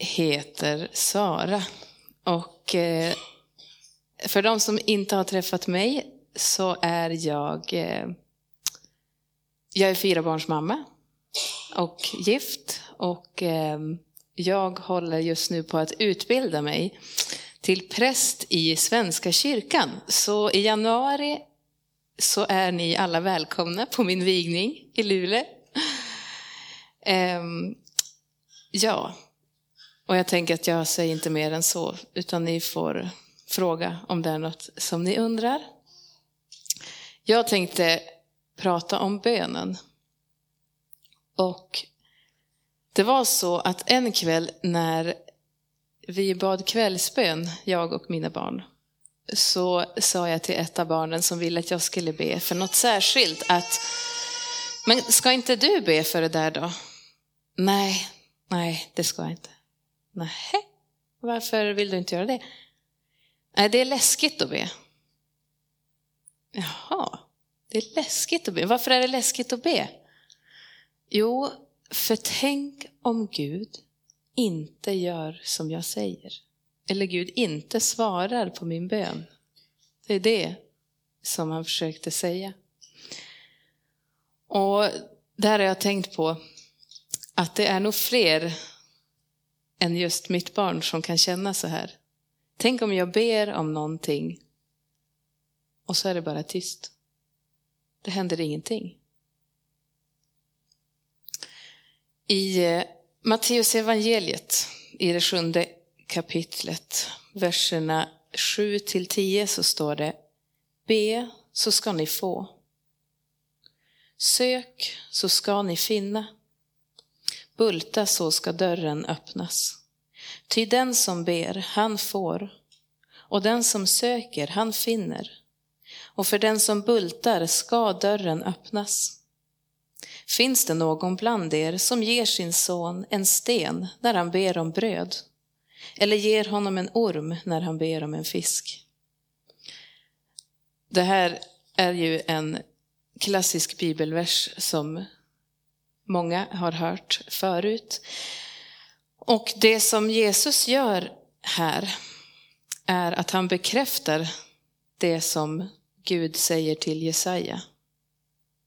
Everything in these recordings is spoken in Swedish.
heter Sara och eh, för de som inte har träffat mig så är jag, eh, jag är fyra barns mamma och gift och eh, jag håller just nu på att utbilda mig till präst i Svenska kyrkan. Så i januari så är ni alla välkomna på min vigning i Luleå. Ehm, ja, och jag tänker att jag säger inte mer än så, utan ni får fråga om det är något som ni undrar. Jag tänkte prata om bönen. Och det var så att en kväll när vi bad kvällsbön, jag och mina barn, så sa jag till ett av barnen som ville att jag skulle be för något särskilt att, men ska inte du be för det där då? Nej, nej, det ska jag inte. Nej, varför vill du inte göra det? Nej, det är läskigt att be. Jaha, det är läskigt att be. Varför är det läskigt att be? Jo, för tänk om Gud inte gör som jag säger. Eller Gud inte svarar på min bön. Det är det som han försökte säga. Och där har jag tänkt på att det är nog fler än just mitt barn som kan känna så här. Tänk om jag ber om någonting och så är det bara tyst. Det händer ingenting. I eh, Matteus evangeliet i det sjunde kapitlet, verserna 7 till 10 så står det Be så ska ni få. Sök så ska ni finna. Bulta så ska dörren öppnas. Ty den som ber, han får, och den som söker, han finner. Och för den som bultar ska dörren öppnas. Finns det någon bland er som ger sin son en sten när han ber om bröd? Eller ger honom en orm när han ber om en fisk? Det här är ju en klassisk bibelvers som många har hört förut. Och det som Jesus gör här är att han bekräftar det som Gud säger till Jesaja.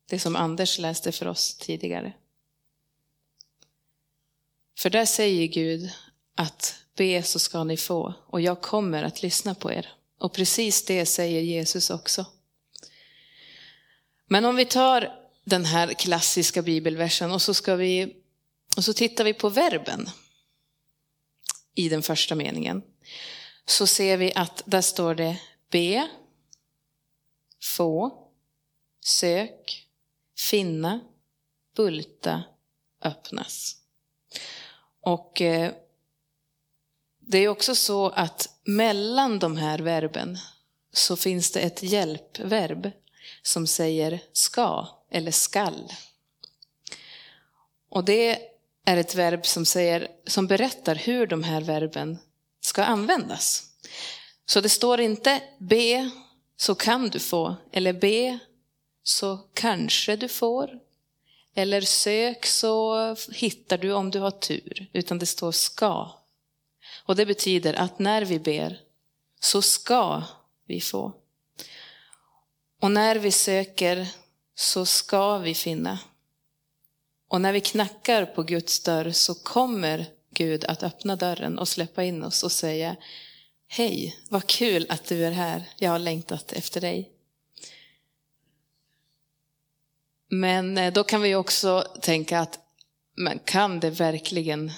Det som Anders läste för oss tidigare. För där säger Gud att be så ska ni få och jag kommer att lyssna på er. Och precis det säger Jesus också. Men om vi tar den här klassiska bibelversen och så, ska vi, och så tittar vi på verben i den första meningen. Så ser vi att där står det be, få, sök, finna, bulta, öppnas. Och eh, det är också så att mellan de här verben så finns det ett hjälpverb som säger ska eller skall. Och det är ett verb som, säger, som berättar hur de här verben ska användas. Så det står inte be så kan du få, eller be så kanske du får, eller sök så hittar du om du har tur, utan det står ska. Och det betyder att när vi ber så ska vi få. Och när vi söker så ska vi finna. Och när vi knackar på Guds dörr så kommer Gud att öppna dörren och släppa in oss och säga Hej, vad kul att du är här. Jag har längtat efter dig. Men eh, då kan vi också tänka att men kan det verkligen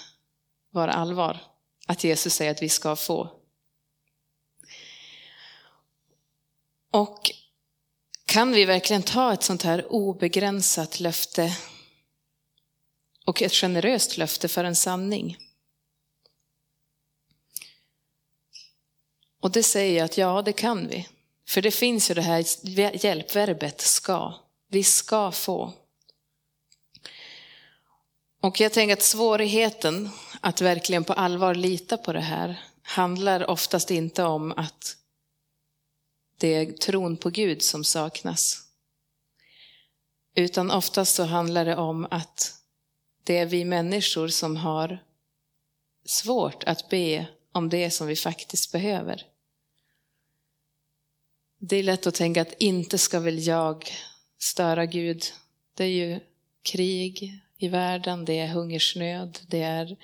vara allvar? Att Jesus säger att vi ska få. Och kan vi verkligen ta ett sånt här obegränsat löfte och ett generöst löfte för en sanning? Och det säger jag att ja, det kan vi. För det finns ju det här hjälpverbet ska. Vi ska få. Och jag tänker att svårigheten att verkligen på allvar lita på det här handlar oftast inte om att det är tron på Gud som saknas. Utan oftast så handlar det om att det är vi människor som har svårt att be om det som vi faktiskt behöver. Det är lätt att tänka att inte ska väl jag störa Gud. Det är ju krig i världen, det är hungersnöd, det är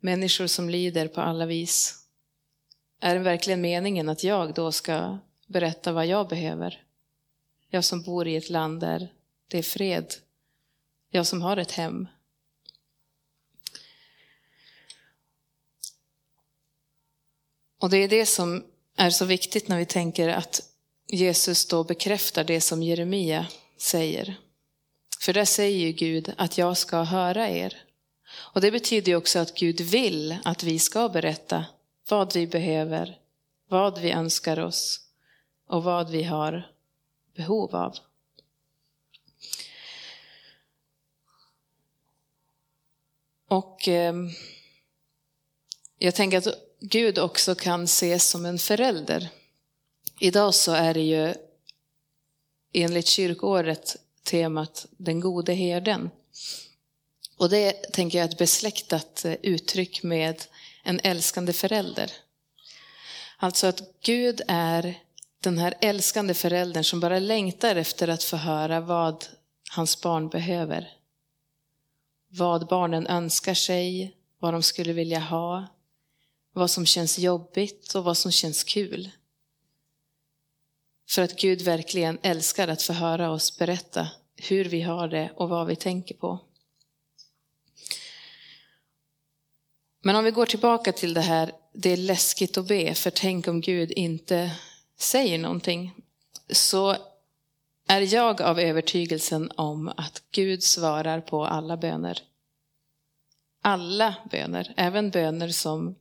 människor som lider på alla vis. Är det verkligen meningen att jag då ska berätta vad jag behöver? Jag som bor i ett land där det är fred. Jag som har ett hem. Och det är det som är så viktigt när vi tänker att Jesus då bekräftar det som Jeremia säger. För där säger ju Gud att jag ska höra er. Och det betyder ju också att Gud vill att vi ska berätta vad vi behöver, vad vi önskar oss och vad vi har behov av. Och eh, jag tänker att Gud också kan ses som en förälder. Idag så är det ju enligt kyrkåret temat den gode herden. Och det tänker jag är ett besläktat uttryck med en älskande förälder. Alltså att Gud är den här älskande föräldern som bara längtar efter att få höra vad hans barn behöver. Vad barnen önskar sig, vad de skulle vilja ha, vad som känns jobbigt och vad som känns kul. För att Gud verkligen älskar att få höra oss berätta hur vi har det och vad vi tänker på. Men om vi går tillbaka till det här, det är läskigt att be, för tänk om Gud inte säger någonting. Så är jag av övertygelsen om att Gud svarar på alla böner. Alla böner, även böner som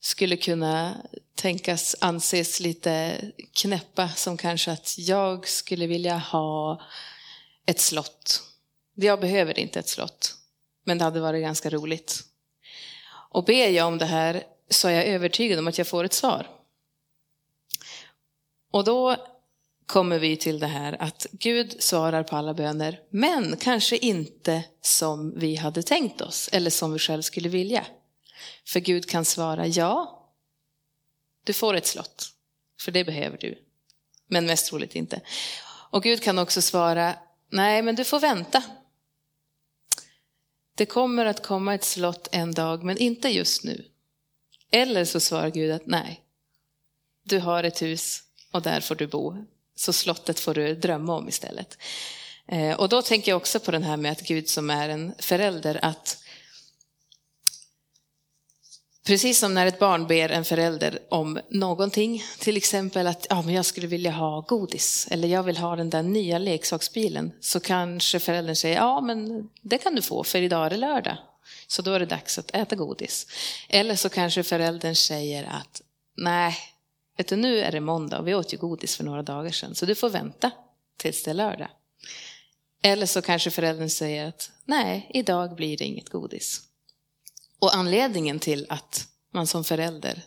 skulle kunna tänkas anses lite knäppa, som kanske att jag skulle vilja ha ett slott. Jag behöver inte ett slott, men det hade varit ganska roligt. Och ber jag om det här så är jag övertygad om att jag får ett svar. Och då kommer vi till det här att Gud svarar på alla böner, men kanske inte som vi hade tänkt oss eller som vi själv skulle vilja. För Gud kan svara ja, du får ett slott, för det behöver du. Men mest troligt inte. Och Gud kan också svara nej, men du får vänta. Det kommer att komma ett slott en dag, men inte just nu. Eller så svarar Gud att nej, du har ett hus och där får du bo. Så slottet får du drömma om istället. Eh, och då tänker jag också på den här med att Gud som är en förälder, att Precis som när ett barn ber en förälder om någonting, till exempel att ja, men jag skulle vilja ha godis eller jag vill ha den där nya leksaksbilen, så kanske föräldern säger ja, men det kan du få för idag är det lördag, så då är det dags att äta godis. Eller så kanske föräldern säger att nej, vet du, nu är det måndag och vi åt ju godis för några dagar sedan, så du får vänta tills det är lördag. Eller så kanske föräldern säger att nej, idag blir det inget godis. Och anledningen till att man som förälder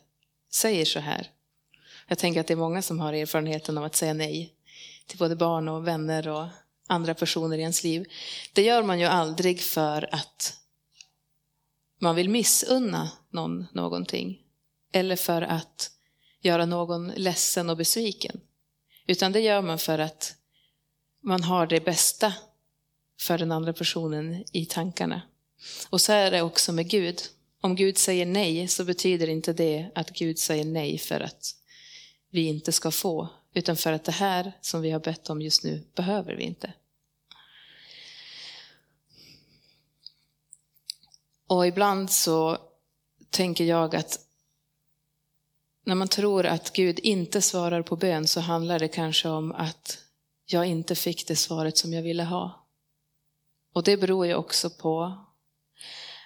säger så här, jag tänker att det är många som har erfarenheten av att säga nej till både barn och vänner och andra personer i ens liv. Det gör man ju aldrig för att man vill missunna någon någonting eller för att göra någon ledsen och besviken. Utan det gör man för att man har det bästa för den andra personen i tankarna. Och så är det också med Gud. Om Gud säger nej så betyder inte det att Gud säger nej för att vi inte ska få, utan för att det här som vi har bett om just nu behöver vi inte. Och ibland så tänker jag att när man tror att Gud inte svarar på bön så handlar det kanske om att jag inte fick det svaret som jag ville ha. Och det beror ju också på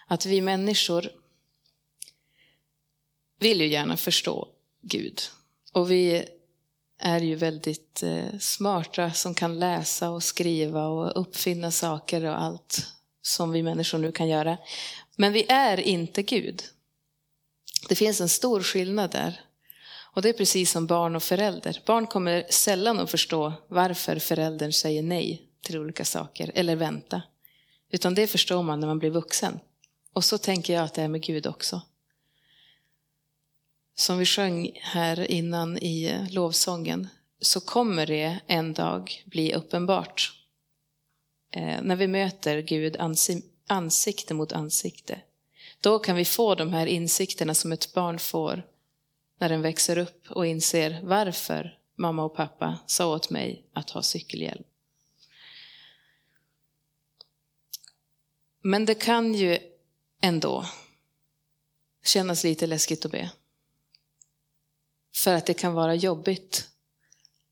att vi människor vill ju gärna förstå Gud. Och vi är ju väldigt eh, smarta som kan läsa och skriva och uppfinna saker och allt som vi människor nu kan göra. Men vi är inte Gud. Det finns en stor skillnad där. Och det är precis som barn och förälder. Barn kommer sällan att förstå varför föräldern säger nej till olika saker eller vänta. Utan det förstår man när man blir vuxen. Och så tänker jag att det är med Gud också. Som vi sjöng här innan i lovsången så kommer det en dag bli uppenbart. Eh, när vi möter Gud ansikte mot ansikte. Då kan vi få de här insikterna som ett barn får när den växer upp och inser varför mamma och pappa sa åt mig att ha cykelhjälm. Men det kan ju ändå kännas lite läskigt att be. För att det kan vara jobbigt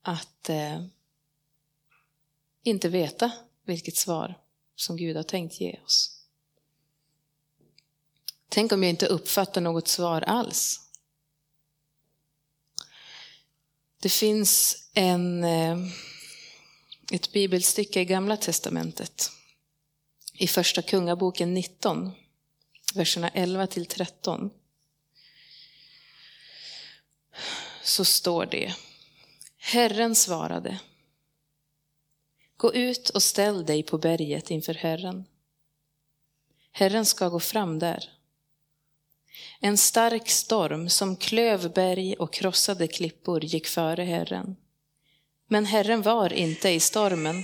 att eh, inte veta vilket svar som Gud har tänkt ge oss. Tänk om jag inte uppfattar något svar alls. Det finns en, eh, ett bibelstycke i Gamla Testamentet. I Första Kungaboken 19, verserna 11 till 13. Så står det. Herren svarade. Gå ut och ställ dig på berget inför Herren. Herren ska gå fram där. En stark storm som klöv berg och krossade klippor gick före Herren. Men Herren var inte i stormen.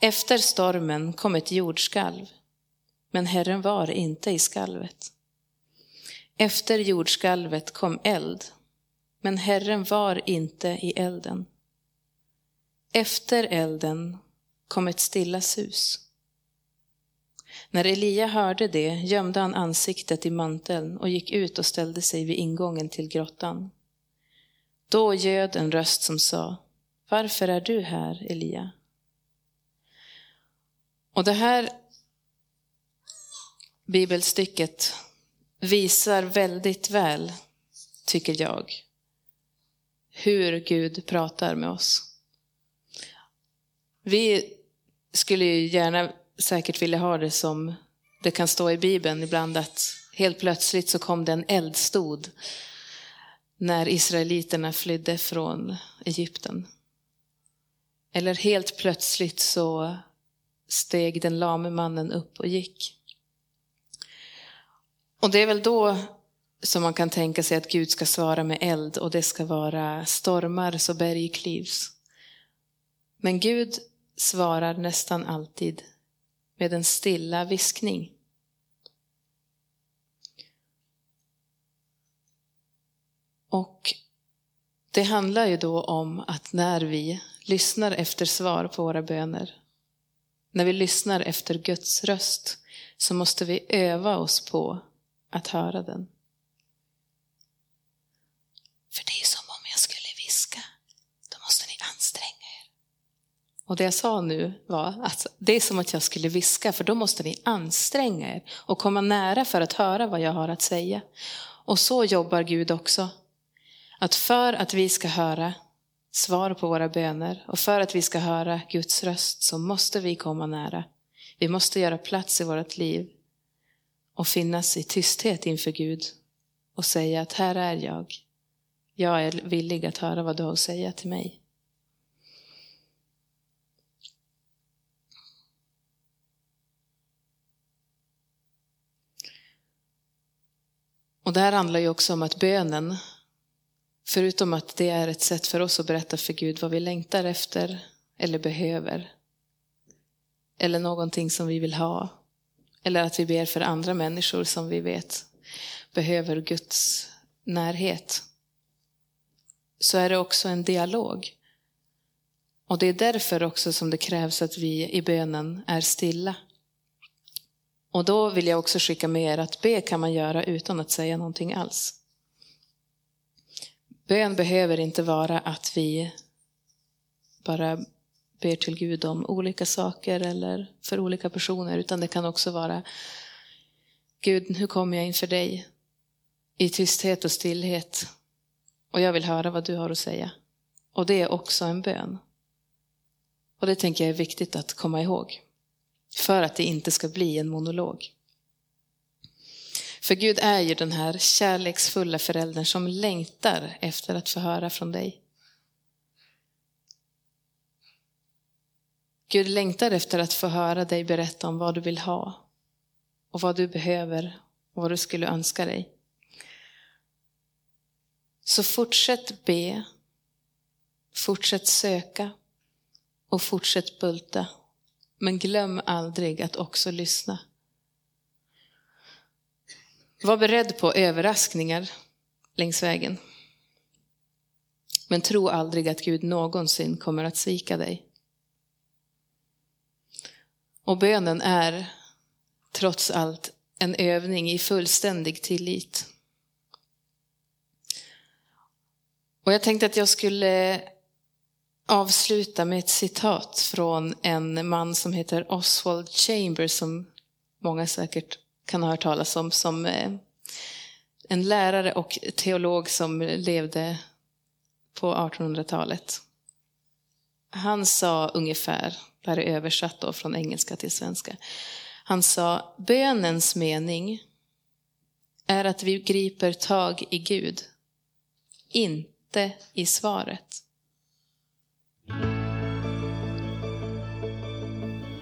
Efter stormen kom ett jordskalv, men Herren var inte i skalvet. Efter jordskalvet kom eld, men Herren var inte i elden. Efter elden kom ett stilla sus. När Elia hörde det gömde han ansiktet i manteln och gick ut och ställde sig vid ingången till grottan. Då göd en röst som sa, Varför är du här, Elia? Och det här bibelstycket visar väldigt väl, tycker jag, hur Gud pratar med oss. Vi skulle ju gärna säkert ville ha det som det kan stå i Bibeln ibland att helt plötsligt så kom det en eldstod när israeliterna flydde från Egypten. Eller helt plötsligt så steg den lame mannen upp och gick. Och det är väl då som man kan tänka sig att Gud ska svara med eld och det ska vara stormar så berg klivs. Men Gud svarar nästan alltid med en stilla viskning. Och det handlar ju då om att när vi lyssnar efter svar på våra böner, när vi lyssnar efter Guds röst, så måste vi öva oss på att höra den. För det är som om jag skulle viska, då måste ni anstränga er. Och det jag sa nu var att det är som att jag skulle viska, för då måste ni anstränga er och komma nära för att höra vad jag har att säga. Och så jobbar Gud också. Att för att vi ska höra svar på våra böner och för att vi ska höra Guds röst så måste vi komma nära. Vi måste göra plats i vårt liv och finnas i tysthet inför Gud och säga att här är jag. Jag är villig att höra vad du har att säga till mig. Och det här handlar ju också om att bönen, förutom att det är ett sätt för oss att berätta för Gud vad vi längtar efter eller behöver, eller någonting som vi vill ha, eller att vi ber för andra människor som vi vet behöver Guds närhet, så är det också en dialog. Och det är därför också som det krävs att vi i bönen är stilla. Och då vill jag också skicka med er att be kan man göra utan att säga någonting alls. Bön behöver inte vara att vi bara ber till Gud om olika saker eller för olika personer, utan det kan också vara Gud, hur kommer jag inför dig? I tysthet och stillhet Och jag vill höra vad du har att säga. Och det är också en bön. Och det tänker jag är viktigt att komma ihåg. För att det inte ska bli en monolog. För Gud är ju den här kärleksfulla föräldern som längtar efter att få höra från dig. Gud längtar efter att få höra dig berätta om vad du vill ha och vad du behöver och vad du skulle önska dig. Så fortsätt be, fortsätt söka och fortsätt bulta. Men glöm aldrig att också lyssna. Var beredd på överraskningar längs vägen. Men tro aldrig att Gud någonsin kommer att svika dig. Och bönen är trots allt en övning i fullständig tillit. Och jag tänkte att jag skulle avsluta med ett citat från en man som heter Oswald Chambers som många säkert kan ha hört talas om som eh, en lärare och teolog som levde på 1800-talet. Han sa ungefär, det här är översatt då från engelska till svenska. Han sa, bönens mening är att vi griper tag i Gud, inte i svaret.